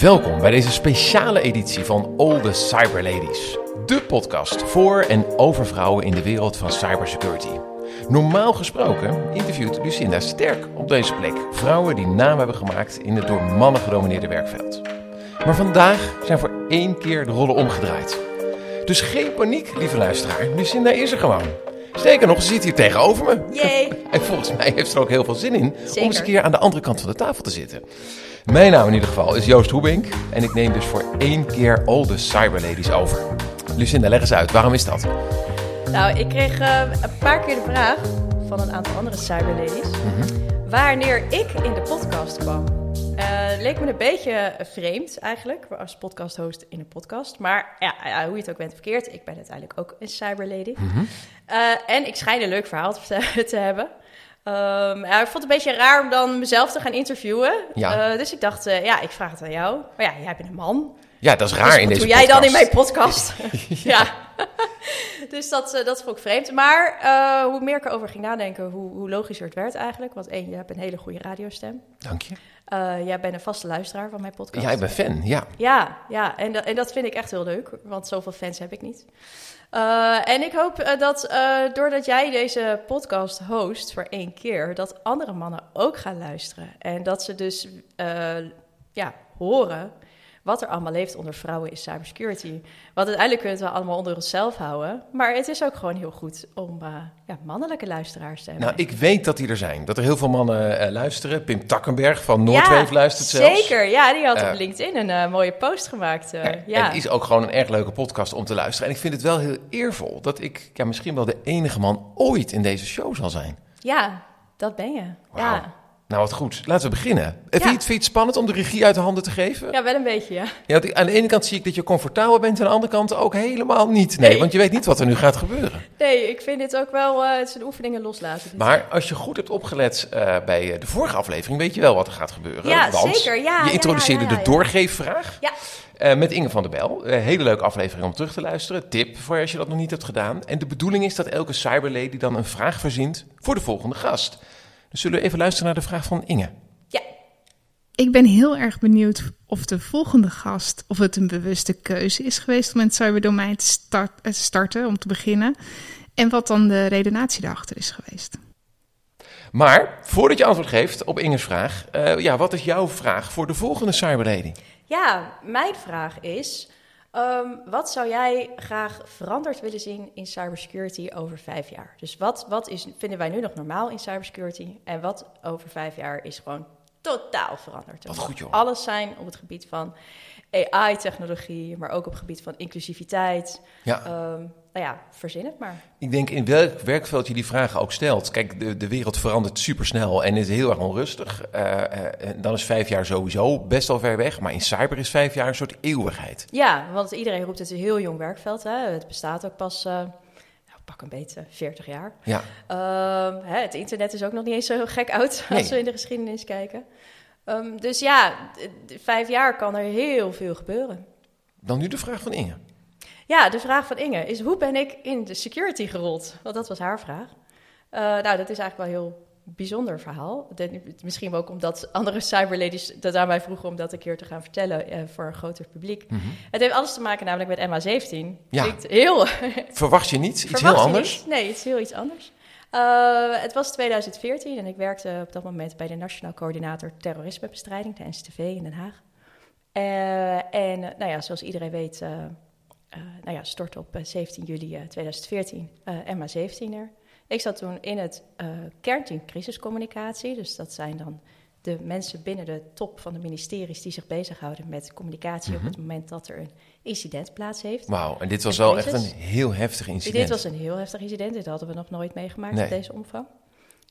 Welkom bij deze speciale editie van All the Cyber Ladies. De podcast voor en over vrouwen in de wereld van cybersecurity. Normaal gesproken interviewt Lucinda Sterk op deze plek vrouwen die naam hebben gemaakt in het door mannen gedomineerde werkveld. Maar vandaag zijn voor één keer de rollen omgedraaid. Dus geen paniek, lieve luisteraar. Lucinda is er gewoon. Sterker nog, ze zit hier tegenover me. Yay. En volgens mij heeft ze er ook heel veel zin in om Zeker. eens een keer aan de andere kant van de tafel te zitten. Mijn naam in ieder geval is Joost Hoebink en ik neem dus voor één keer al de cyberladies over. Lucinda, leg eens uit, waarom is dat? Nou, ik kreeg eh, een paar keer de vraag van een aantal andere cyberladies wanneer ik in de podcast kwam. Eh, leek me een beetje vreemd eigenlijk, als podcasthost in een podcast. Maar ja, ja, hoe je het ook bent verkeerd, ik ben uiteindelijk ook een cyberlady. Eh, en ik schijn een leuk verhaal te, te hebben. Ehm, ja, ik vond het een beetje raar om dan mezelf te gaan interviewen. Ja. Eh, dus ik dacht, eh, ja, ik vraag het aan jou. Maar ja, jij bent een man. Ja, dat is raar Dus in wat deze doe jij dan in mijn podcast. ja. dus dat, eh, dat vond ik vreemd. Maar eh, hoe meer ik erover ging nadenken, hoe, hoe logischer het werd eigenlijk. Want één, je hebt een hele goede radiostem. Dank je. Eh, jij bent een vaste luisteraar van mijn podcast. Ja, ik ben fan, ja. Ja, ja en, dat, en dat vind ik echt heel leuk, want zoveel fans heb ik niet. Eh, en ik hoop eh, dat doordat jij deze podcast host voor één keer, dat andere mannen ook gaan luisteren. En dat ze dus ja, horen wat er allemaal leeft onder vrouwen in cybersecurity. Want uiteindelijk kunnen we het wel allemaal onder onszelf houden. Maar het is ook gewoon heel goed om eh, ja, mannelijke luisteraars te hebben. Nou, ik weet dat die er zijn. Dat er heel veel mannen eh, luisteren. Pim Takkenberg van Noordwave luistert zelfs. Zeker, ja, die had Eh, op LinkedIn een eh, mooie post gemaakt. eh, Ja, het is ook gewoon een erg leuke podcast om te luisteren. En ik vind het wel heel eervol dat ik ja, misschien wel de enige man ooit in deze show zal zijn. Ja, dat ben je. Ja. Nou, wat goed. Laten we beginnen. Vind, je, Ja. het- vind je het spannend om de regie uit de handen te geven? ja, wel een beetje, ja. Ja, aan de ene kant zie ik dat je comfortabel bent, aan de andere kant ook helemaal niet. Nee, Nee. want je weet niet wat er nu gaat gebeuren. Nee, ik vind dit ook wel, eh, het is een oefening in loslaten. Maar als je goed hebt opgelet eh, bij eh, de vorige aflevering, weet je wel wat er gaat gebeuren. Ja, want zeker. Ja, je introduceerde de doorgeefvraag Ja, met Inge van der Bel. Hele leuke aflevering om terug te luisteren. Tip voor als je dat nog niet hebt gedaan. En de bedoeling is dat elke cyberlady dan een vraag verzint voor de volgende gast. Dus zullen we even luisteren naar de vraag van Inge. ja. Ik ben heel erg benieuwd of de volgende gast, of het een bewuste keuze is geweest om in het cyberdomein te start- eh, starten, om te beginnen. En wat dan de redenatie daarachter is geweest. Maar voordat je antwoord geeft op Inge's vraag, eh, ja, wat is jouw vraag voor de volgende cyberlady? ja, mijn vraag is, ehm, wat zou jij graag veranderd willen zien in cybersecurity over vijf jaar? Dus wat, wat is, vinden wij nu nog normaal in cybersecurity? En wat over vijf jaar is gewoon totaal veranderd? Wat goed, joh. Alles zijn op het gebied van AI-technologie, maar ook op het gebied van inclusiviteit. Ja. Ehm, nou ja, verzin het maar. Ik denk in welk werkveld je die vragen ook stelt. Kijk, de, de wereld verandert supersnel en is heel erg onrustig. Eh, eh, en dan is vijf jaar sowieso best wel ver weg. Maar in cyber is vijf jaar een soort eeuwigheid. Ja, want iedereen roept het een heel jong werkveld. Hè? Het bestaat ook pas, eh, pak een beetje, 40 jaar. Ja, Ehm, hè, het internet is ook nog niet eens zo gek oud Nee. als we in de geschiedenis kijken. Ehm, dus ja, vijf jaar kan er heel veel gebeuren. dan nu de vraag van Inge. Ja, de vraag van Inge is hoe ben ik in de security gerold? Want dat was haar vraag. Eh, nou, dat is eigenlijk wel heel bijzonder verhaal. Misschien ook omdat andere cyberladies dat aan mij vroegen om dat een keer te gaan vertellen eh, voor een groter publiek. Het heeft alles te maken namelijk met MH17. Mhm. Ja. Klinkt heel Verwacht je niet iets Verwacht heel anders? niet? Nee, het is heel iets anders. Eh, het was 2014 en ik werkte op dat moment bij de Nationaal Coördinator Terrorismebestrijding, de NCTV in Den Haag. Eh, en nou ja, zoals iedereen weet, nou ja, stortte op eh, 17 juli eh, 2014 eh MH17 er. Ik zat toen in het eh, kernteam crisiscommunicatie, dus dat zijn dan de mensen binnen de top van de ministeries die zich bezighouden met communicatie op het moment dat er een incident plaats heeft. Wauw, en dit was wel echt een heel heftig incident. Dit was een heel heftig incident. Dit hadden we nog nooit meegemaakt Nee. op deze omvang.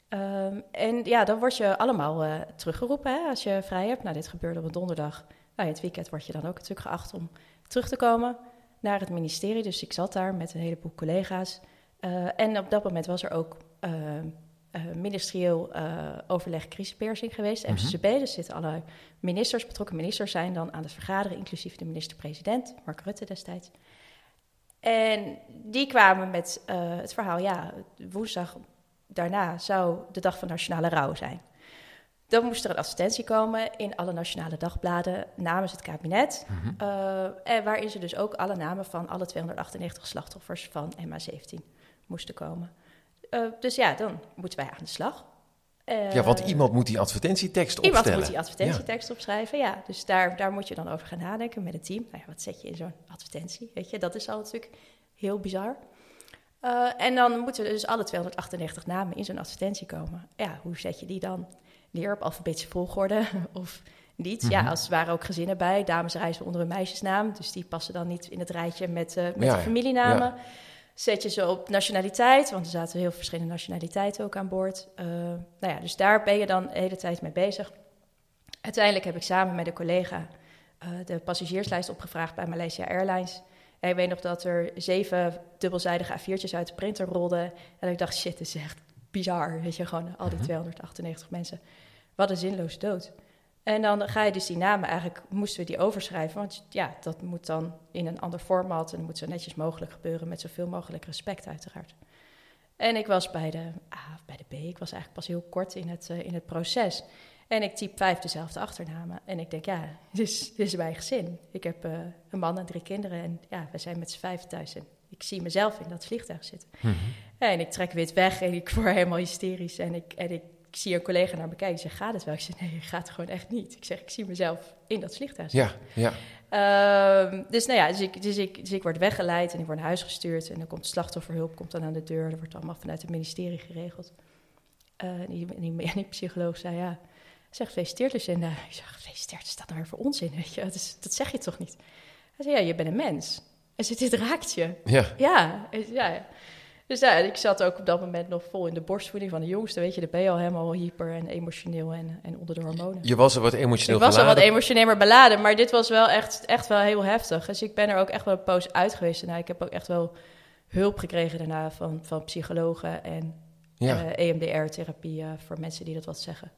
Ehm, en ja, dan word je allemaal eh, teruggeroepen hè, als je vrij hebt. Nou, dit gebeurde op een donderdag. Nou, in het weekend word je dan ook natuurlijk geacht om terug te komen naar het ministerie. Dus ik zat daar met een heleboel collega's. Eh, en op dat moment was er ook eh, eh, ministerieel overleg crisispersing geweest, MCCB. Dus zitten alle ministers, betrokken ministers, zijn dan aan het vergaderen, inclusief de minister-president, Mark Rutte destijds. En die kwamen met het verhaal, ja, woensdag daarna zou de dag van nationale rouw zijn. Dan moest er een advertentie komen in alle nationale dagbladen namens het kabinet. Uh, en waarin ze dus ook alle namen van alle 298 slachtoffers van MH17 moesten komen. Uh, dus ja, dan moeten wij aan de slag. Uh, ja, want iemand moet die advertentietekst iemand opstellen. Iemand moet die advertentietekst ja. opschrijven, ja. Dus daar, daar moet je dan over gaan nadenken met een team. Nou ja, wat zet je in zo'n advertentie? Weet je, dat is al natuurlijk heel bizar. Uh, en dan moeten dus alle 298 namen in zo'n advertentie komen. Ja, hoe zet je die dan neer op alfabetische volgorde of niet? Mm -hmm. Ja, als er waren ook gezinnen bij. Dames reizen onder een meisjesnaam, dus die passen dan niet in het rijtje met, uh, met Ja, de familienamen. ja. Zet je ze op nationaliteit, want er zaten heel verschillende nationaliteiten ook aan boord. Uh, nou ja, dus daar ben je dan de hele tijd mee bezig. Uiteindelijk heb ik samen met een collega uh, de passagierslijst opgevraagd bij Malaysia Airlines. En ik weet nog dat er zeven dubbelzijdige A4'tjes uit de printer rolden. En ik dacht, shit, dit is echt bizar. Weet je, gewoon al die 298 mensen. Wat een zinloos dood. En dan ga je dus die namen eigenlijk, moesten we die overschrijven. Want ja, dat moet dan in een ander format. En dat moet zo netjes mogelijk gebeuren met zoveel mogelijk respect uiteraard. En ik was bij de A of bij de B, ik was eigenlijk pas heel kort in het, uh, in het proces. En ik typ vijf dezelfde achternamen. En ik denk, ja, dit is, dit is mijn gezin. Ik heb uh, een man en drie kinderen. En ja, we zijn met z'n vijf thuis. En ik zie mezelf in dat vliegtuig zitten. Mhm. En ik trek wit weg en ik word helemaal hysterisch. En ik, en ik, ik zie een collega naar me kijken. Die zegt, gaat het wel? Ik zeg, nee, gaat gewoon echt niet. Ik zeg, ik zie mezelf in dat vliegtuig Ja, ja. Ehm, dus nou ja, dus ik, dus, ik, dus ik word weggeleid en ik word naar huis gestuurd. En dan komt slachtofferhulp komt dan aan de deur. Dat wordt allemaal vanuit het ministerie geregeld. Uh, en, die, en, die, en die psycholoog zei, ja... Zeg, gefeliciteerd Lucinda. Ik zeg, gefeliciteerd, is dat nou weer voor onzin, weet je? Dat, is, dat zeg je toch niet? Hij zei, ja, je bent een mens. En dit raakt je. Ja. Ja, ja. Dus ja, ik zat ook op dat moment nog vol in de borstvoeding van de jongste. Weet je, dan ben je al helemaal hyper en emotioneel en, en onder de hormonen. Je was er wat emotioneel Ik was al beladen. wat emotioneler beladen, maar dit was wel echt, echt wel heel heftig. Dus ik ben er ook echt wel een poos uit geweest. En ik heb ook echt wel hulp gekregen daarna van, van psychologen en Ja. uh, EMDR-therapie uh, voor mensen die dat wat zeggen.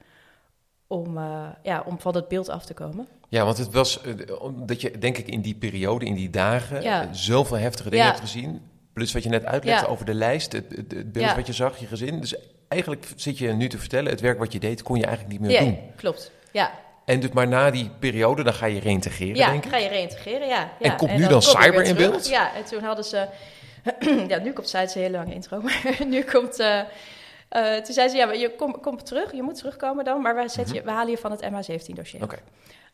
Om, uh, ja, om van dat beeld af te komen. Ja, want het was omdat je, denk ik, in die periode, in die dagen, Ja. zoveel heftige dingen Ja. hebt gezien. Plus wat je net uitlegde Ja. over de lijst, het, het, het beeld Ja. wat je zag, je gezin. Dus eigenlijk zit je nu te vertellen, het werk wat je deed, kon je eigenlijk niet meer Ja, doen. klopt. Ja, En dus maar na die periode, dan ga je reintegreren, ja denk ik. ga je reïntegreren, ja. ja. En komt nu dan cyber in beeld? Ja, en toen hadden ze... ja, nu komt zij, het een hele lange intro, maar nu komt... uh, uh, toen zei ze, ja, je komt kom terug, je moet terugkomen dan, maar we, zetten je, we halen je van het MH17-dossier. Oké.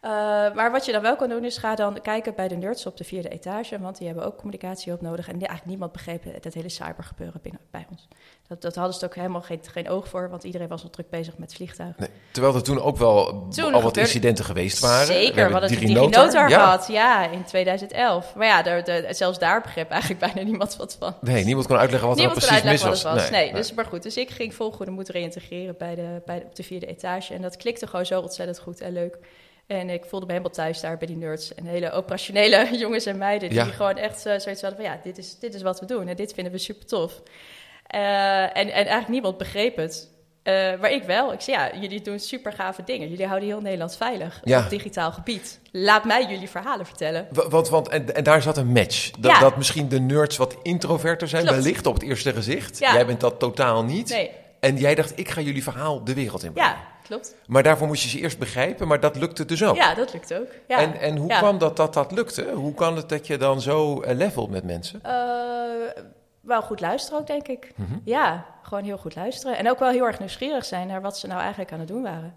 Uh, maar wat je dan wel kan doen, is ga dan kijken bij de nerds op de vierde etage, want die hebben ook communicatie op nodig. En eigenlijk niemand begreep het hele cybergebeuren binnen bij ons. Dat, dat hadden ze ook helemaal geen, geen oog voor, want iedereen was al druk bezig met vliegtuigen. Nee, terwijl er toen ook wel Toen al wat incidenten geweest waren. Zeker, hadden de DigiNotar. DigiNotar Ja. gehad, ja, in 2011. Maar ja, daar- zelfs daar begreep eigenlijk bijna niemand wat van. Nee, niemand kon uitleggen wat Niemand er precies mis wat was. het was. Nee, dus maar goed. Dus ik ging vol goede moed reïntegreren bij de, bij de, op de vierde etage. En dat klikte gewoon zo ontzettend goed en leuk. En ik voelde me helemaal thuis daar bij die nerds. En hele operationele jongens en meiden. Die Ja. gewoon echt eh, zoiets hadden van... ja, dit is, dit is wat we doen en dit vinden we super tof. Eh, en, en eigenlijk niemand begreep het. Eh, maar ik wel. Ik zei, ja, jullie doen super gave dingen. Jullie houden heel Nederland veilig Ja. op digitaal gebied. Laat mij jullie verhalen vertellen. Wa- Want, want, en, en daar zat een match. Dat, Ja. dat misschien de nerds wat introverter zijn, Klopt. wellicht op het eerste gezicht. Ja. Jij bent dat totaal niet. Nee, En jij dacht, ik ga jullie verhaal de wereld in brengen. ja, klopt. Maar daarvoor moest je ze eerst begrijpen, maar dat lukte dus ook. Ja, dat lukt ook. Ja. En, en hoe Ja. kwam dat dat dat lukte? Hoe kan het dat je dan zo eh, levelt met mensen? Eh, wel goed luisteren ook, denk ik. Mhm. Ja, gewoon heel goed luisteren. En ook wel heel erg nieuwsgierig zijn naar wat ze nou eigenlijk aan het doen waren.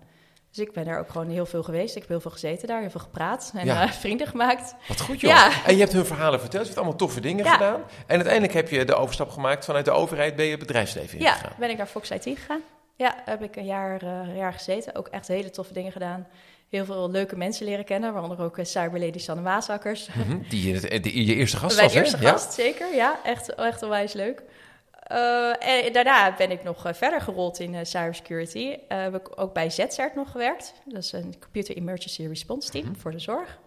Dus ik ben er ook gewoon heel veel geweest. Ik heb heel veel gezeten daar, heel veel gepraat en Ja. eh, vrienden gemaakt. Wat goed joh. Ja. En je hebt hun verhalen verteld, je hebt allemaal toffe dingen Ja. gedaan. En uiteindelijk heb je de overstap gemaakt vanuit de overheid, ben je het bedrijfsleven Ja, ingegaan. ben ik naar Fox IT gegaan. Ja, heb ik een jaar, eh, jaar gezeten. Ook echt hele toffe dingen gedaan. Heel veel leuke mensen leren kennen, waaronder ook uh, cyberlady Sanne Maasakkers. Mhm, Die, het- die je eerste gast Mijn was, hè? eerste Ja. gast, zeker. Ja, echt, echt onwijs leuk. Eh, en daarna ben ik nog eh, verder gerold in eh, cybersecurity. Eh, heb ik ook bij ZCERT nog gewerkt. Dat is een Computer Emergency Response Team Mhm. voor de zorg.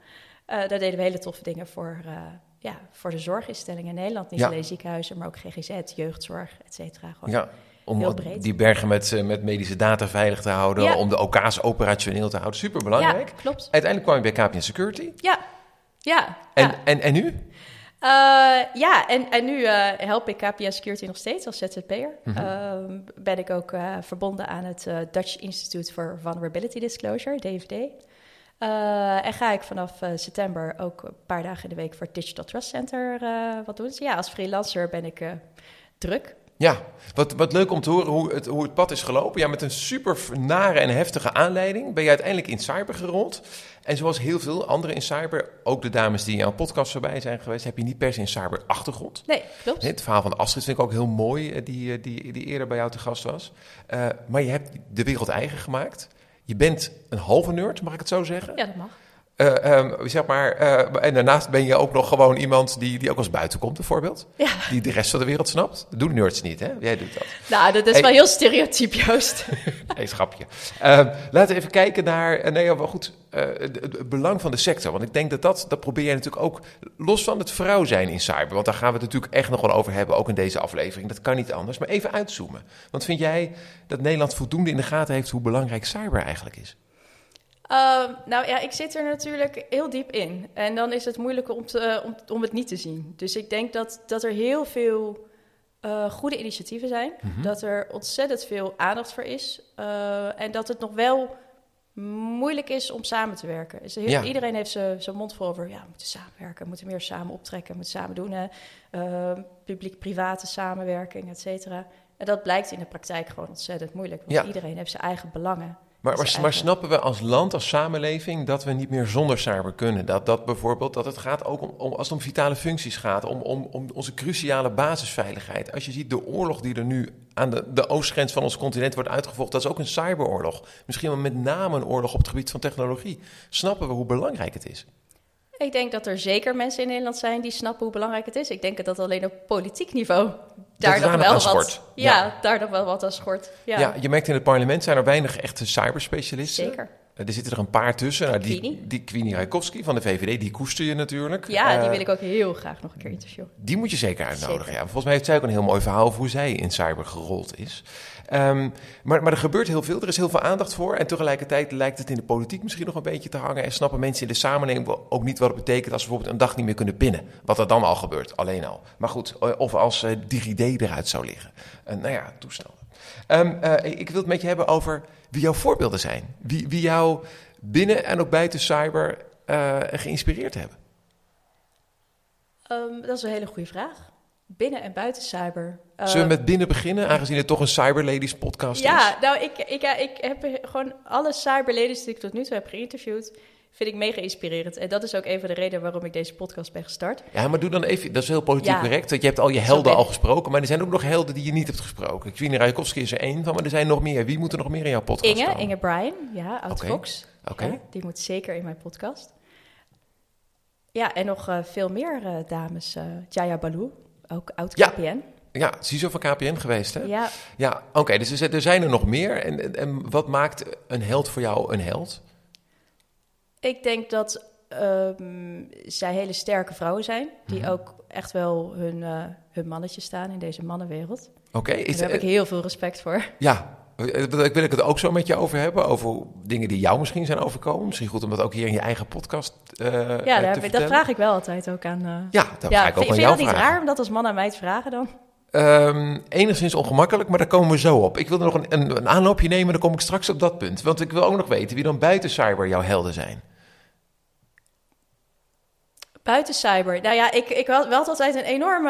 Eh, daar deden we hele toffe dingen voor, eh, ja, voor de zorginstellingen in Nederland. Niet Ja. alleen ziekenhuizen, maar ook GGZ, jeugdzorg, et cetera. Ja, om die bergen met, eh, met medische data veilig te houden, Ja. om de OK's operationeel te houden. Super belangrijk. Ja, klopt. Uiteindelijk kwam je bij KPN Security. Ja, ja. En, ja. en, en nu? Uh, ja, en, en nu uh, help ik KPN Security nog steeds als ZZP'er. Mm -hmm. ben ik ook uh, verbonden aan het Dutch Institute for Vulnerability Disclosure, DVD. en ga ik vanaf september ook een paar dagen in de week voor het Digital Trust Center wat doen. Dus ja, als freelancer ben ik druk. Ja, wat, wat leuk om te horen hoe het, hoe het pad is gelopen. Ja, met een super nare en heftige aanleiding ben je uiteindelijk in cyber gerold. En zoals heel veel anderen in cyber, ook de dames die in jouw podcast voorbij zijn geweest, heb je niet per se een cyber achtergrond. Nee, klopt. Het verhaal van Astrid vind ik ook heel mooi, eh, die, eh, die, die eerder bij jou te gast was. Uh, maar je hebt de wereld eigen gemaakt. Je bent een halve nerd, mag ik het zo zeggen? Ja, dat mag. Uh, um, zeg maar, uh, en daarnaast ben je ook nog gewoon iemand die, die ook als buiten komt, bijvoorbeeld. Ja. Die de rest van de wereld snapt. Dat doen nerds niet, hè? Jij doet dat. Nou, dat is hey. wel heel stereotyp, Joost. schapje. Uh, laten we even kijken naar, nee, wel goed, het, het, belang van de sector. Want ik denk dat dat, dat probeer jij natuurlijk ook, los van het vrouw zijn in cyber. Want daar gaan we het natuurlijk echt nog wel over hebben, ook in deze aflevering. Dat kan niet anders. Maar even uitzoomen. Want vind jij dat Nederland voldoende in de gaten heeft hoe belangrijk cyber eigenlijk is? Uh, nou ja, ik zit er natuurlijk heel diep in. En dan is het moeilijker om, te, om, om het niet te zien. Dus ik denk dat, dat er heel veel uh, goede initiatieven zijn. Mm -hmm. Dat er ontzettend veel aandacht voor is. Uh, en dat het nog wel moeilijk is om samen te werken. Dus heel, ja. Iedereen heeft zijn mond vol over... ja, we moeten samenwerken, we moeten meer samen optrekken... we moeten samen doen, uh, publiek-private samenwerking, et cetera. En dat blijkt in de praktijk gewoon ontzettend moeilijk. Want ja. iedereen heeft zijn eigen belangen. Maar, maar, maar, snappen we als land, als samenleving, dat we niet meer zonder cyber kunnen? Dat, dat bijvoorbeeld, dat het gaat ook om, om als het om vitale functies gaat, om, om, om onze cruciale basisveiligheid. Als je ziet de oorlog die er nu aan de, de oostgrens van ons continent wordt uitgevochten, dat is ook een cyberoorlog. Misschien wel met name een oorlog op het gebied van technologie. Snappen we hoe belangrijk het is? Ik denk dat er zeker mensen in Nederland zijn die snappen hoe belangrijk het is. Ik denk dat alleen op politiek niveau daar nog wel wat, ja, daar nog wel wat aan schort. Ja. ja, je merkt in het parlement zijn er weinig echte cyberspecialisten. Zeker. Er zitten er een paar tussen. Nou, die, die Queenie Rijkowski van de VVD, die koester je natuurlijk. Ja, uh, die wil ik ook heel graag nog een keer interviewen. Die moet je zeker uitnodigen. Zeker. Ja. Volgens mij heeft zij ook een heel mooi verhaal over hoe zij in cyber gerold is. Um, maar, maar er gebeurt heel veel, er is heel veel aandacht voor. En tegelijkertijd lijkt het in de politiek misschien nog een beetje te hangen. En snappen mensen in de samenleving ook niet wat het betekent als ze bijvoorbeeld een dag niet meer kunnen pinnen. Wat er dan al gebeurt, alleen al. Maar goed, of als uh, DigiD eruit zou liggen. Uh, nou ja, toestanden. Um, uh, ik wil het met je hebben over wie jouw voorbeelden zijn. Wie, wie jou binnen en ook buiten cyber uh, geïnspireerd hebben. Um, dat is een hele goede vraag. Binnen en buiten cyber. Uh, Zullen we met binnen beginnen, aangezien het toch een Cyber Ladies podcast ja, is? Ja, nou, ik, ik, ik heb gewoon alle Cyber Ladies die ik tot nu toe heb geïnterviewd, vind ik mega inspirerend. En dat is ook een van de redenen waarom ik deze podcast ben gestart. Ja, maar doe dan even, dat is heel politiek ja. correct, dat je hebt al je helden al gesproken, maar er zijn ook nog helden die je niet hebt gesproken. Kwien Rijkowski is er één van, maar er zijn nog meer. Wie moet er nog meer in jouw podcast Inge, komen? Inge Bryan, ja, Oké. Fox. Oké. Ja, die moet zeker in mijn podcast. Ja, en nog uh, veel meer uh, dames. Uh, Jaya Baloo, ook oud Ja. KPN. Ja, CISO van KPN geweest, hè? Ja, Ja, oké, dus er zijn- er nog meer. En, en wat maakt een held voor jou een held? Ik denk dat ehm, zij hele sterke vrouwen zijn. Die Mhm. ook echt wel hun, eh, hun mannetje staan in deze mannenwereld. Oké, Daar heb ik heel veel respect voor. Ja, eh, wil ik het ook zo met je over hebben. Over dingen die jou misschien zijn overkomen. Misschien goed om dat ook hier in je eigen podcast eh Ja, daar te ik- dat vraag ik wel altijd ook aan... Ja, dat ja, ga ik ook vind, aan vind je jou dat niet raar om dat als man aan mij te vragen dan? Ehm, enigszins ongemakkelijk, maar daar komen we zo op. Ik wil nog een, een, een aanloopje nemen, dan kom ik straks op dat punt. Want ik wil ook nog weten wie dan buiten cyber jouw helden zijn. Buiten cyber. Nou ja, ik, ik had wel altijd een enorme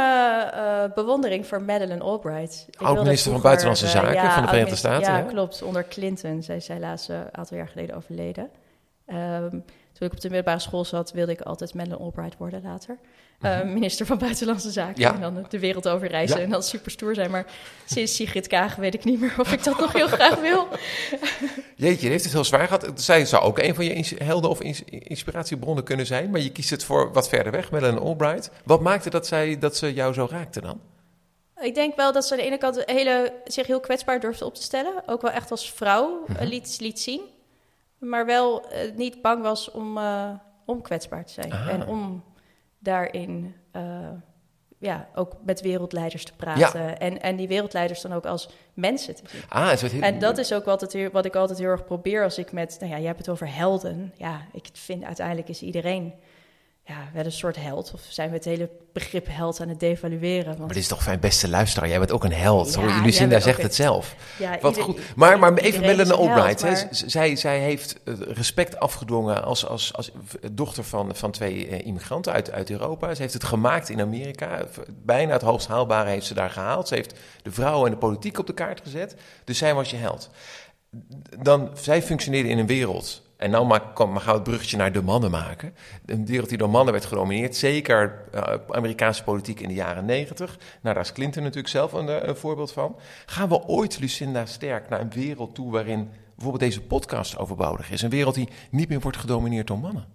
eh, bewondering voor Madeleine Albright. Oud-minister van Buitenlandse eh, Zaken ja, van de Verenigde Staten, Ja, klopt. Onder Clinton. Zij is helaas eh, een aantal jaar geleden overleden. Ehm, toen ik op de middelbare school zat, wilde ik altijd Madeleine Albright worden later. Eh, minister van Buitenlandse Zaken. Mhm. Ja. En dan de wereld overreizen Ja. en dan super stoer zijn. Maar sinds Sigrid Kaag weet ik niet meer of ik dat nog heel graag wil. Jeetje, je heeft het heel zwaar gehad. Zij zou ook een van je helden of ins- inspiratiebronnen kunnen zijn. Maar je kiest het voor wat verder weg, Madeleine Albright. Wat maakte dat, zij, dat ze jou zo raakte dan? Ik denk wel dat ze aan de ene kant hele, zich heel kwetsbaar durfde op te stellen. Ook wel echt als vrouw Mhm. liet, liet zien. Maar wel eh, niet bang was om, eh, om kwetsbaar te zijn. Ah. En om daarin eh, ja, ook met wereldleiders te praten. En, en die wereldleiders dan ook als mensen te zien. Ah, is heel... En dat is ook altijd wat ik altijd heel erg probeer als ik met... Nou ja, je hebt het over helden. Ja, ik vind uiteindelijk is iedereen... ja, wel een soort held? Of zijn we het hele begrip held aan het devalueren? Want, Maar dit is toch fijn, beste luisteraar. Jij bent ook een held. Ja, hoor. Lucinda zegt het zelf. ja, Wat ieder- goed. Maar, maar even Melanie Albright. maar- Zij, zij heeft eh, respect afgedwongen als, als, als dochter van, van twee eh, immigranten uit, uit Europa. Ze heeft het gemaakt in Amerika. Bijna het hoogst haalbare heeft ze daar gehaald. Ze heeft de vrouwen en de politiek op de kaart gezet. Dus zij was je held. Dan, zij functioneerde in een wereld. En nou maar, kom, maar gaan we het bruggetje naar de mannen maken. Een wereld die door mannen werd gedomineerd. Zeker eh, Amerikaanse politiek in de jaren negentig. Nou, daar is Clinton natuurlijk zelf een, eh, een voorbeeld van. Gaan we ooit, Lucinda Sterk, naar een wereld toe waarin bijvoorbeeld deze podcast overbodig is? Een wereld die niet meer wordt gedomineerd door mannen.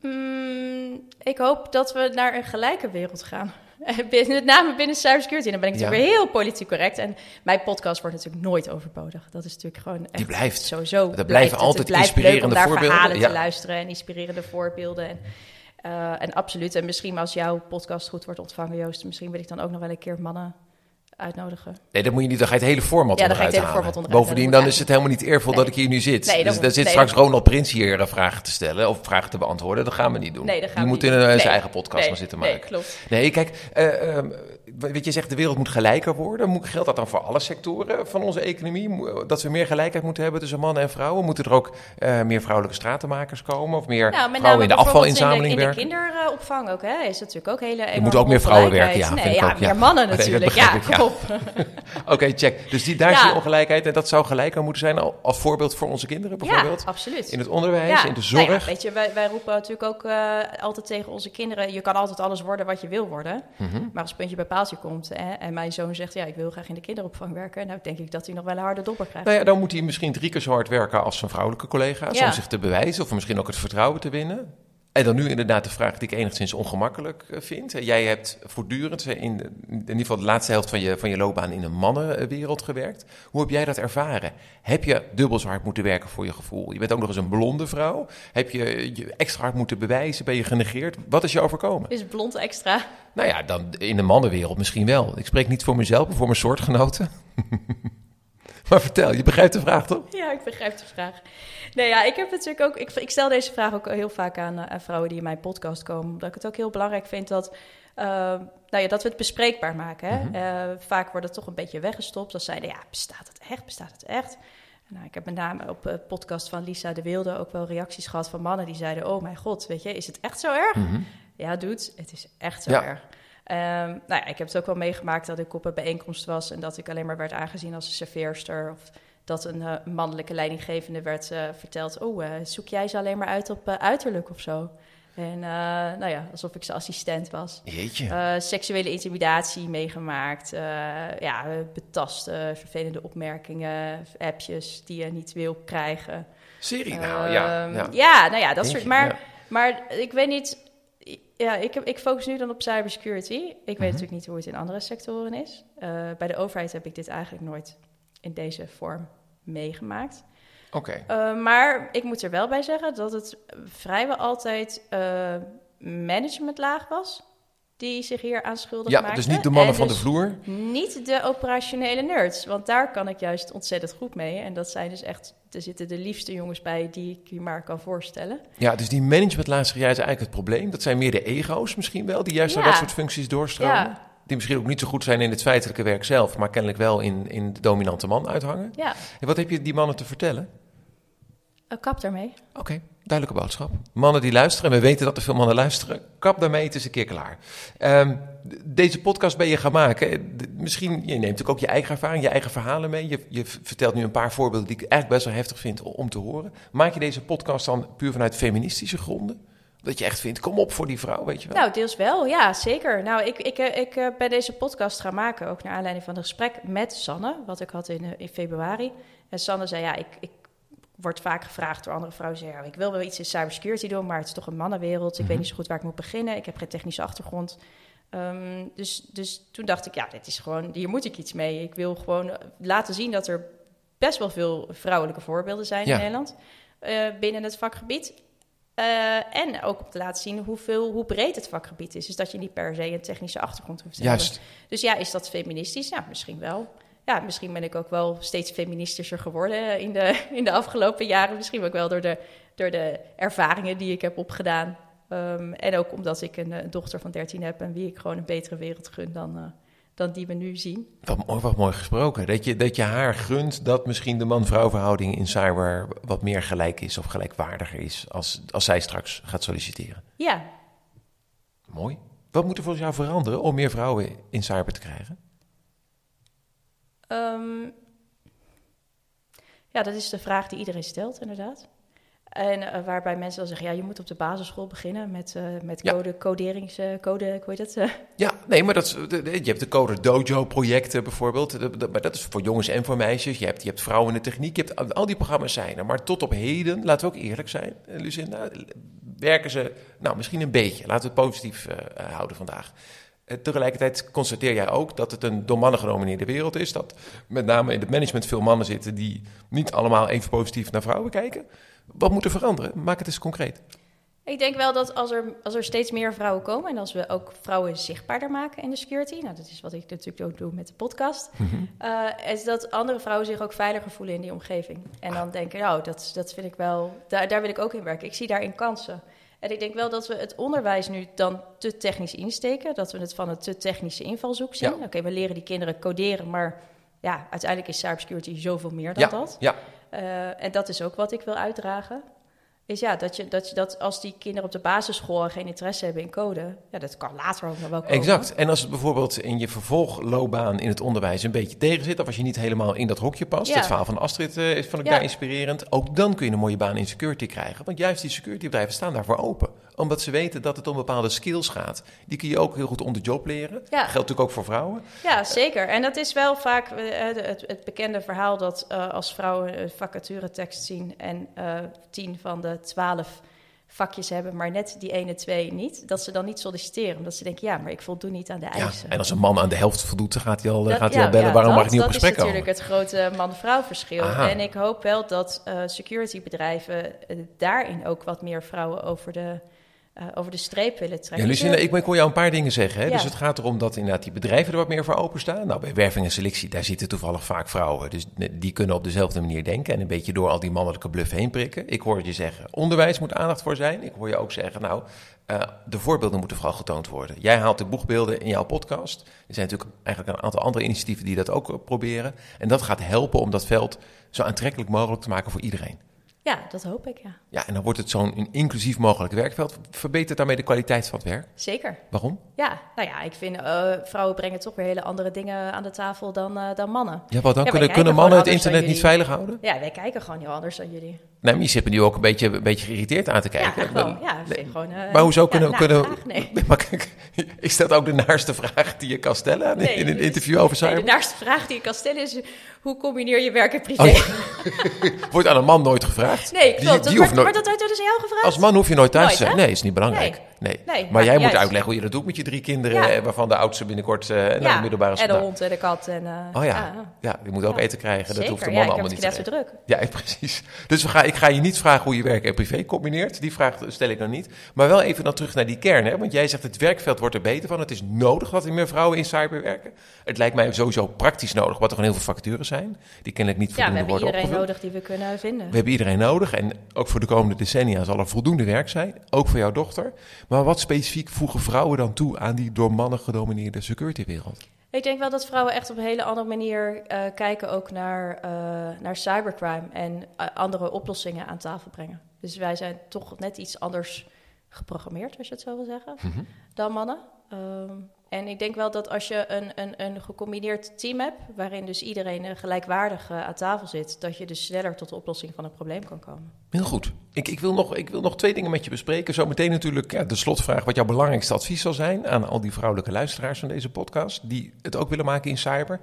Mm, ik hoop dat we naar een gelijke wereld gaan. Met name binnen cybersecurity. Dan ben ik Ja. natuurlijk weer heel politiek correct. En mijn podcast wordt natuurlijk nooit overbodig. Dat is natuurlijk gewoon echt Die blijft. sowieso. blijven blijft het. altijd blijft inspirerende om voorbeelden, verhalen ja. te luisteren en inspirerende voorbeelden. En, eh, en absoluut. En misschien als jouw podcast goed wordt ontvangen, Joost, misschien wil ik dan ook nog wel een keer mannen uitnodigen. Nee, dat moet je niet. Dan ga je het hele format Ja, dan ga je het hele format Bovendien, dan is het helemaal niet eervol Nee. dat ik hier nu zit. Nee, dus zit nee, straks Ronald Prins hier eh, vragen te stellen of vragen te beantwoorden. Dat gaan we niet doen. Nee, dat gaan Die we moet niet in doen. een, Nee. zijn eigen podcast gaan zitten nee, maken. klopt. Nee, kijk, eh, ehm, weet je zegt de wereld moet gelijker worden. Moet, geldt dat dan voor alle sectoren van onze economie? Dat we meer gelijkheid moeten hebben tussen mannen en vrouwen? Moeten er ook eh, meer vrouwelijke stratenmakers komen? Of meer Nou, vrouwen in de afvalinzameling in de, werken? in de kinderopvang ook, hè, is natuurlijk ook hele Er moeten ook meer vrouwen werken, ja, Nee, vind ik ja, ook, ja. meer mannen Nee, natuurlijk. ja, ik. Oké, check. Dus die, daar zie je ongelijkheid. En dat zou gelijker moeten zijn al- als voorbeeld voor onze kinderen bijvoorbeeld? Ja, absoluut. In het onderwijs, in de zorg. Nou ja, weet je, wij, wij roepen natuurlijk ook eh, altijd tegen onze kinderen... je kan altijd alles worden wat je wil worden. Mhm. Maar als puntje bij paaltje komt hè, en mijn zoon zegt... ja, ik wil graag in de kinderopvang werken... nou denk ik dat hij nog wel een harde dobber krijgt. Nou ja, dan moet hij misschien drie keer zo hard werken als zijn vrouwelijke collega's. Ja. Om zich te bewijzen of misschien ook het vertrouwen te winnen. En dan nu inderdaad de vraag die ik enigszins ongemakkelijk eh, vind. Eh, Jij hebt voortdurend eh, in, in ieder geval de laatste helft van je, van je loopbaan in een mannenwereld gewerkt. Hoe heb jij dat ervaren? Heb je dubbel zo hard moeten werken voor je gevoel? Je bent ook nog eens een blonde vrouw. Heb je je extra hard moeten bewijzen? Ben je genegeerd? Wat is je overkomen? Is blond extra? Nou ja, dan in de mannenwereld misschien wel. Ik spreek niet voor mezelf, maar voor mijn soortgenoten. maar vertel, je begrijpt de vraag toch? Ja, ik begrijp de vraag. Nee, ja, ik heb natuurlijk ook. Ik, ik stel deze vraag ook heel vaak aan, eh, aan vrouwen die in mijn podcast komen. Omdat ik het ook heel belangrijk vind dat. eh, nou ja, dat we het bespreekbaar maken. Hè? Mhm. Eh, vaak wordt het toch een beetje weggestopt. Als zeiden, ja, bestaat het echt? Bestaat het echt? Nou, ik heb met name op de podcast van Lisa de Wilde ook wel reacties gehad van mannen die zeiden: Oh mijn god, weet je, is het echt zo erg? Mhm. Ja, dude, het is echt zo Ja. erg. Ehm, nou ja, ik heb het ook wel meegemaakt dat ik op een bijeenkomst was en dat ik alleen maar werd aangezien als een serveerster. Of dat een eh, mannelijke leidinggevende werd eh, verteld: Oh, eh, zoek jij ze alleen maar uit op uiterlijk of zo? En nou ja, alsof ik zijn assistent was. Jeetje. Seksuele intimidatie meegemaakt. ja, betasten, vervelende opmerkingen, appjes die je niet wil krijgen. Serie? Nou ja. Ehm, ja. ja, nou ja, dat soort. Maar, ja. maar ik weet niet. Ja, ik, heb, ik focus nu dan op cybersecurity. Ik weet Mhm. natuurlijk niet hoe het in andere sectoren is. Bij de overheid heb ik dit eigenlijk nooit in deze vorm meegemaakt. Oké. Eh, maar ik moet er wel bij zeggen dat het vrijwel altijd eh managementlaag was die zich hier aan schuldig Ja, maakte. dus niet de mannen En van de dus vloer. Niet de operationele nerds, want daar kan ik juist ontzettend goed mee. En dat zijn dus echt, er zitten de liefste jongens bij die ik je maar kan voorstellen. Ja, dus die managementlaag zeg jij is eigenlijk het probleem. Dat zijn meer de ego's misschien wel, die juist naar Ja. dat soort functies doorstromen. Ja. Die misschien ook niet zo goed zijn in het feitelijke werk zelf, maar kennelijk wel in, in de dominante man uithangen. Ja, En wat heb je die mannen te vertellen? een kap daarmee. Oké, duidelijke boodschap. Mannen die luisteren, en we weten dat er veel mannen luisteren, kap daarmee, het is een keer klaar. Ehm, deze podcast ben je gaan maken. Misschien, je neemt natuurlijk ook je eigen ervaring, je eigen verhalen mee. Je, je vertelt nu een paar voorbeelden die ik eigenlijk best wel heftig vind om te horen. Maak je deze podcast dan puur vanuit feministische gronden? Dat je echt vindt, kom op voor die vrouw, weet je wel? Nou, deels wel, ja, zeker. Nou, ik, ik, eh, ik eh, ben deze podcast gaan maken, ook naar aanleiding van een gesprek met Sanne, wat ik had in, eh, in februari. En Sanne zei, ja, ik, ik word vaak gevraagd door andere vrouwen, zeggen, ja, ik wil wel iets in cybersecurity doen, maar het is toch een mannenwereld. Ik Mhm. weet niet zo goed waar ik moet beginnen. Ik heb geen technische achtergrond. Ehm, dus, dus toen dacht ik, ja, dit is gewoon, hier moet ik iets mee. Ik wil gewoon laten zien dat er best wel veel vrouwelijke voorbeelden zijn Ja. in Nederland binnen het vakgebied. Eh, en ook om te laten zien hoeveel, hoe breed het vakgebied is. Dus dat je niet per se een technische achtergrond hoeft te Juist. hebben. Dus ja, is dat feministisch? Ja, misschien wel. Ja, misschien ben ik ook wel steeds feministischer geworden in de, in de afgelopen jaren. Misschien ook wel door de, door de ervaringen die ik heb opgedaan Ehm, en ook omdat ik een, een, dochter van 13 heb en wie ik gewoon een betere wereld gun dan, dan die we nu zien. Wat mooi, wat mooi gesproken. Dat je, dat je haar gunt dat misschien de man-vrouw verhouding in cyber wat meer gelijk is of gelijkwaardiger is als, als zij straks gaat solliciteren. Ja. Mooi. Wat moet er volgens jou veranderen om meer vrouwen in cyber te krijgen? Ehm, ja, dat is de vraag die iedereen stelt, inderdaad. En uh, waarbij mensen dan zeggen, ja, je moet op de basisschool beginnen met, uh, met code, ja. coderingscode, hoe heet dat? Ja, nee, maar dat is, je hebt de Coder Dojo projecten bijvoorbeeld, maar dat is voor jongens en voor meisjes. Je hebt, je hebt vrouwen in de techniek, je hebt, al die programma's zijn er. Maar tot op heden, laten we ook eerlijk zijn, eh, Lucinda, werken ze, nou, misschien een beetje. Laten we het positief houden vandaag. Tegelijkertijd constateer jij ook dat het een door mannen gedomineerde wereld is. Dat met name in het management veel mannen zitten die niet allemaal even positief naar vrouwen kijken. Wat moet er veranderen? Maak het eens concreet. Ik denk wel dat als er, als er steeds meer vrouwen komen en als we ook vrouwen zichtbaarder maken in de security, nou dat is wat ik natuurlijk ook doe met de podcast, mm is dat andere vrouwen zich ook veiliger voelen in die omgeving. En dan denken, nou, dat, dat vind ik wel, daar, daar wil ik ook in werken. Ik zie daarin kansen. En ik denk wel dat we het onderwijs nu dan te technisch insteken, dat we het van een te technische invalshoek zien. Ja. Oké, we leren die kinderen coderen, maar ja, uiteindelijk is cybersecurity zoveel meer dan ja. dat. Ja. Uh, en dat is ook wat ik wil uitdragen. Is ja, dat, je, dat, je, dat als die kinderen op de basisschool geen interesse hebben in code, ja, dat kan later ook nog wel komen. Exact. En als het bijvoorbeeld in je vervolgloopbaan in het onderwijs een beetje tegen zit, of als je niet helemaal in dat hokje past, Ja. het verhaal van Astrid uh, is van elkaar inspirerend, ook dan kun je een mooie baan in security krijgen. Want juist die securitybedrijven staan daarvoor open. Omdat ze weten dat het om bepaalde skills gaat. Die kun je ook heel goed on the job leren. Ja. Geldt natuurlijk ook voor vrouwen. Ja, zeker. En dat is wel vaak uh, het, het, bekende verhaal dat uh, als vrouwen een vacaturetekst zien en uh, tien van de twaalf vakjes hebben, maar net die ene twee niet, dat ze dan niet solliciteren. Omdat ze denken, ja, maar ik voldoen niet aan de eisen. Ja, en als een man aan de helft voldoet, dan gaat hij al, dat, gaat hij al bellen, ja, waarom dat, mag ik niet op gesprek komen? Dat is natuurlijk het grote man-vrouw verschil. Aha. En ik hoop wel dat uh, securitybedrijven uh, daarin ook wat meer vrouwen over de uh, over de streep willen trekken. Ja, Lucinda, ik, ik jou een paar dingen zeggen. Hè? Ja. Dus het gaat erom dat inderdaad die bedrijven er wat meer voor openstaan. Nou, bij werving en selectie, daar zitten toevallig vaak vrouwen. Dus die kunnen op dezelfde manier denken en een beetje door al die mannelijke bluff heen prikken. Ik hoor je zeggen, onderwijs moet aandacht voor zijn. Ik hoor je ook zeggen, nou, uh, de voorbeelden moeten vooral getoond worden. Jij haalt de boegbeelden in jouw podcast. Er zijn natuurlijk eigenlijk een aantal andere initiatieven die dat ook proberen. En dat gaat helpen om dat veld zo aantrekkelijk mogelijk te maken voor iedereen. Ja, dat hoop ik, ja. Ja, en dan wordt het zo'n inclusief mogelijk werkveld. Verbetert daarmee de kwaliteit van het werk? Zeker. Waarom? Ja, nou ja, ik vind uh, vrouwen brengen toch weer hele andere dingen aan de tafel dan, uh, dan mannen. Ja, wat dan? Ja, kunnen, kunnen mannen het internet niet veilig houden? Ja, wij kijken gewoon heel anders dan jullie. Je zit me nu ook een beetje, een beetje geïrriteerd aan te kijken. Ja, gewoon, ja, nee. gewoon, uh, maar hoezo kunnen... Ja, kunnen vraag, nee. maar, is dat ook de naarste vraag die je kan stellen nee, in een interview over cyber? De naarste vraag die je kan stellen is... hoe combineer je werk en privé? Oh, Wordt aan een man nooit gevraagd? Nee, klopt. Die, die maar, nooit... maar dat wordt dus jou gevraagd? Als man hoef je nooit thuis te zijn. Nee, is niet belangrijk. Nee. Maar, jij moet uitleggen hoe je dat doet met je drie kinderen, ja. waarvan de oudste binnenkort uh, naar ja. de middelbare school. En de hond en de kat. En, uh, oh ja. ja, die moet ook eten krijgen. Zeker. Dat hoeft de man ja, allemaal niet te druk. Ja, precies. Dus we gaan, ik ga je niet vragen hoe je werk en privé combineert. Die vraag stel ik nog niet. Maar wel even dan terug naar die kern. Hè? Want jij zegt het werkveld wordt er beter van. Het is nodig dat er meer vrouwen in cyber werken. Het lijkt mij sowieso praktisch nodig, wat er gewoon heel veel vacatures zijn. Die kennelijk niet voldoende worden Ja, we hebben opgevuld. iedereen nodig die we kunnen vinden. We hebben iedereen nodig. En ook voor de komende decennia zal er voldoende werk zijn. Ook voor jouw dochter. Maar wat specifiek voegen vrouwen dan toe aan die door mannen gedomineerde securitywereld? Ik denk wel dat vrouwen echt op een hele andere manier uh, kijken ook naar, uh, naar cybercrime en uh, andere oplossingen aan tafel brengen. Dus wij zijn toch net iets anders geprogrammeerd, als je het zo wil zeggen, mm -hmm. dan mannen. Um, en ik denk wel dat als je een, een, een gecombineerd team hebt, waarin dus iedereen uh, gelijkwaardig uh, aan tafel zit, dat je dus sneller tot de oplossing van een probleem kan komen. Heel goed. Ik, ik, wil, nog, ik wil nog twee dingen met je bespreken. Zometeen natuurlijk ja, de slotvraag wat jouw belangrijkste advies zal zijn aan al die vrouwelijke luisteraars van deze podcast, die het ook willen maken in cyber.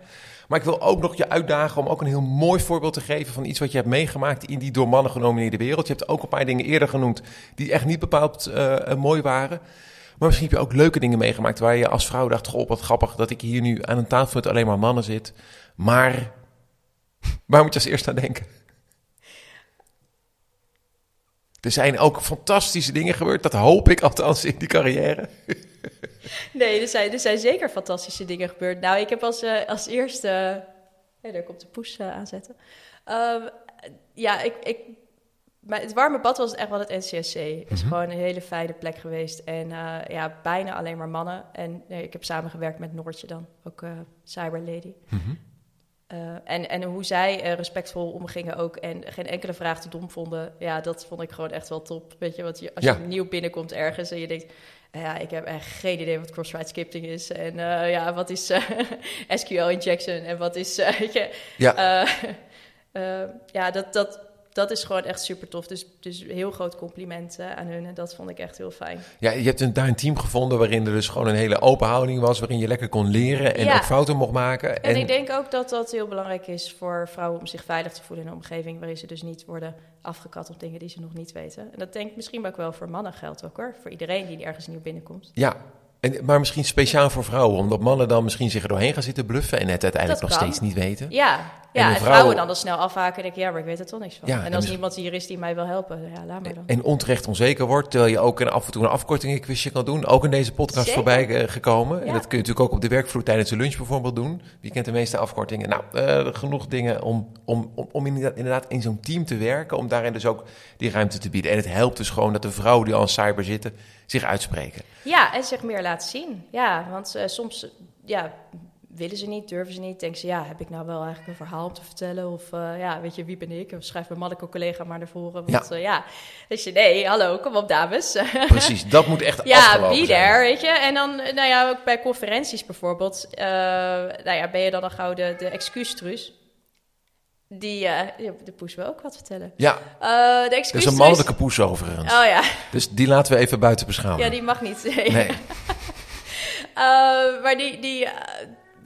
Maar ik wil ook nog je uitdagen om ook een heel mooi voorbeeld te geven van iets wat je hebt meegemaakt in die door mannen genomineerde wereld. Je hebt ook een paar dingen eerder genoemd die echt niet bepaald uh, mooi waren. Maar misschien heb je ook leuke dingen meegemaakt waar je als vrouw dacht: Goh, wat grappig dat ik hier nu aan een tafel met alleen maar mannen zit. Maar waar moet je als eerst aan denken? Er zijn ook fantastische dingen gebeurd, dat hoop ik althans in die carrière. Nee, er zijn, er zijn zeker fantastische dingen gebeurd. Nou, ik heb als, uh, als eerste. Uh, daar komt de poes uh, aanzetten. Uh, ja, ik, ik maar het warme bad was echt wel het NCSC. Het is Mhm. gewoon een hele fijne plek geweest. En eh, ja, bijna alleen maar mannen. En eh, ik heb samengewerkt met Noortje dan, ook eh Cyber Lady. Mhm. Eh, en, en hoe zij eh, respectvol omgingen ook en geen enkele vraag te dom vonden. Ja, dat vond ik gewoon echt wel top. Weet je, want je, als Ja. je nieuw binnenkomt ergens en je denkt... "Eh, Ja, ik heb echt geen idee wat cross-site scripting is. En eh, ja, wat is eh, SQL injection en wat is... eh, je, Ja, eh, eh, ja, dat, dat, dat is gewoon echt super tof. Dus, dus heel groot compliment eh, aan hun. En dat vond ik echt heel fijn. ja, je hebt een, daar een team gevonden waarin er dus gewoon een hele open houding was, waarin je lekker kon leren en Ja. ook fouten mocht maken. En, ik denk ook dat dat heel belangrijk is voor vrouwen om zich veilig te voelen in een omgeving waarin ze dus niet worden afgekat op dingen die ze nog niet weten. En dat denk ik misschien ook wel voor mannen geldt ook hoor. Voor iedereen die ergens nieuw binnenkomt. Ja, en, maar misschien speciaal voor vrouwen, omdat mannen dan misschien zich er doorheen gaan zitten bluffen en het uiteindelijk nog steeds niet weten. Ja, En ja en, vrouwen- vrouwen dan al snel afhaken en denken, ja, maar ik weet er toch niks van. Ja, en en als dus- niemand hier is die mij wil helpen, ja, laat maar dan. En onterecht onzeker wordt, terwijl je ook een, af en toe een afkortingenquizje kan doen. Ook in deze podcast Zeker. voorbij eh, gekomen. En dat kun je natuurlijk ook op de werkvloer tijdens de lunch bijvoorbeeld doen. Wie kent de meeste afkortingen? Nou, eh, genoeg dingen om, om, om, om inderdaad, inderdaad in zo'n team te werken. Om daarin dus ook die ruimte te bieden. En het helpt dus gewoon dat de vrouwen die al in cyber zitten zich uitspreken. Ja, en zich meer laten zien. Ja, want eh, soms ja, willen ze niet, durven ze niet. Denken ze, ja, heb ik nou wel eigenlijk een verhaal om te vertellen? Of eh, ja, weet je, wie ben ik? Of schrijf mijn mannelijke collega maar naar voren. Want ja, ja. Dus je, nee, hallo, kom op dames. Precies, dat moet echt ja, afgelopen be zijn. there, weet je. En dan, eh, nou ja, ook bij conferenties bijvoorbeeld. nou ja, ben je dan al gauw de, de excuustruus? Die, ja, de poes wil ook wat vertellen. Ja, Eh de dat is een mannelijke poes overigens. Oh ja, Dus die laten we even buiten beschouwen. ja, die mag niet. Nee, maar die, die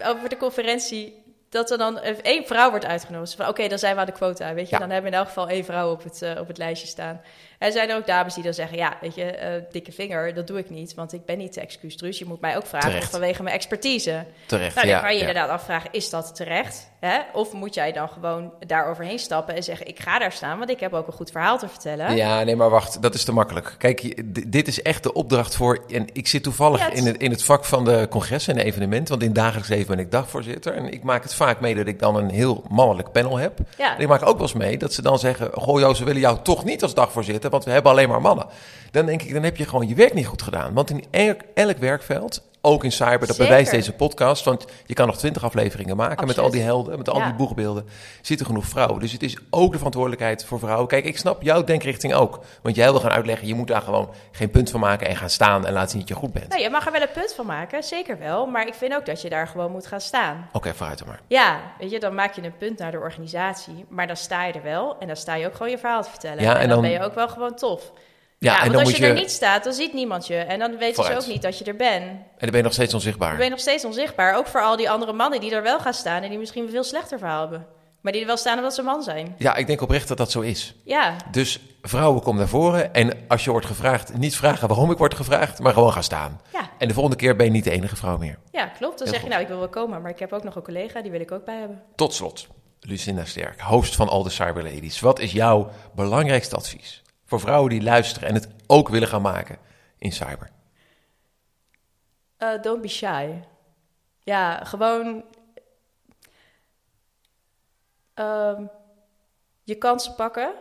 over de conferentie, dat er dan één vrouw wordt uitgenodigd. Van oké, dan zijn we aan de quota, weet je. Ja. Dan hebben we in elk geval één vrouw op het, eh, op het lijstje staan. Er zijn ook dames die dan zeggen, ja, weet je, eh, dikke vinger, dat doe ik niet. Want ik ben niet de excuustruus. Je moet mij ook vragen Terecht. vanwege mijn expertise. terecht. Nou, dan ja, kan je ja. inderdaad afvragen, is dat terecht? Hè? Of moet jij dan gewoon daar overheen stappen en zeggen, ik ga daar staan, want ik heb ook een goed verhaal te vertellen. Ja, nee, maar wacht, dat is te makkelijk. Kijk, dit is echt de opdracht voor. En ik zit toevallig Ja, het- in, het, in het vak van de congressen en de evenementen. Want in dagelijks leven ben ik dagvoorzitter. En ik maak het vaak mee dat ik dan een heel mannelijk panel heb. En ik maak ook wel eens mee dat ze dan zeggen: Goh, Joost, we willen jou toch niet als dagvoorzitter, want we hebben alleen maar mannen. Dan denk ik, dan heb je gewoon je werk niet goed gedaan. Want in elk, elk werkveld. Ook in cyber, dat Zeker. bewijst deze podcast. Want je kan nog twintig afleveringen maken met al die helden, met al Ja. die boegbeelden. Zitten genoeg vrouwen. Dus het is ook de verantwoordelijkheid voor vrouwen. Kijk, ik snap jouw denkrichting ook. Want jij wil gaan uitleggen, je moet daar gewoon geen punt van maken en gaan staan en laten zien dat je goed bent. Nou, je mag er wel een punt van maken, zeker wel. Maar ik vind ook dat je daar gewoon moet gaan staan. Oké, vooruit dan maar. Ja, weet je, dan maak je een punt naar de organisatie. Maar dan sta je er wel. En dan sta je ook gewoon je verhaal te vertellen. Ja, en, en dan, dan- ben je ook wel gewoon tof. Ja, Ja, en want als je, je. er niet staat, dan ziet niemand je. En dan weten Vooruit. ze ook niet dat je er bent. En dan ben je nog steeds onzichtbaar. Dan ben je nog steeds onzichtbaar. Ook voor al die andere mannen die er wel gaan staan. En die misschien een veel slechter verhaal hebben. Maar die er wel staan omdat ze man zijn. Ja, ik denk oprecht dat dat zo is. Ja, Dus vrouwen, kom naar voren. En als je wordt gevraagd, niet vragen waarom ik word gevraagd, maar gewoon gaan staan. ja, En de volgende keer ben je niet de enige vrouw meer. ja klopt. Dan Heel zeg je nou, ik wil wel komen. Maar ik heb ook nog een collega, die wil ik ook bij hebben. Tot slot, Lucinda Sterk, host van All the Cyber Ladies. Wat is jouw belangrijkste advies voor vrouwen die luisteren en het ook willen gaan maken in cyber? Uh, don't be shy. Ja, gewoon ehm, je kansen pakken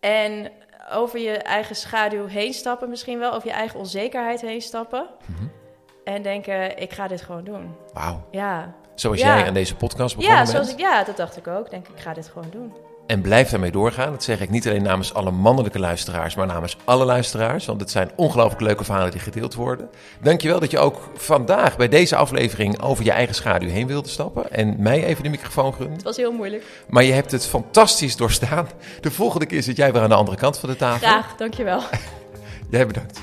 en over je eigen schaduw heen stappen, misschien wel over je eigen onzekerheid heen stappen. En denken, ik ga dit gewoon doen. Wauw. Ja, Zoals Ja. jij aan deze podcast begonnen ja, bent. zoals ik, ja, dat dacht ik ook. Denk ik, ga dit gewoon doen. En blijf daarmee doorgaan. Dat zeg ik niet alleen namens alle mannelijke luisteraars, maar namens alle luisteraars. Want het zijn ongelooflijk leuke verhalen die gedeeld worden. Dankjewel dat je ook vandaag bij deze aflevering over je eigen schaduw heen wilde stappen. En mij even de microfoon gunde. Het was heel moeilijk. Maar je hebt het fantastisch doorstaan. De volgende keer zit jij weer aan de andere kant van de tafel. Graag, dankjewel. Jij bedankt.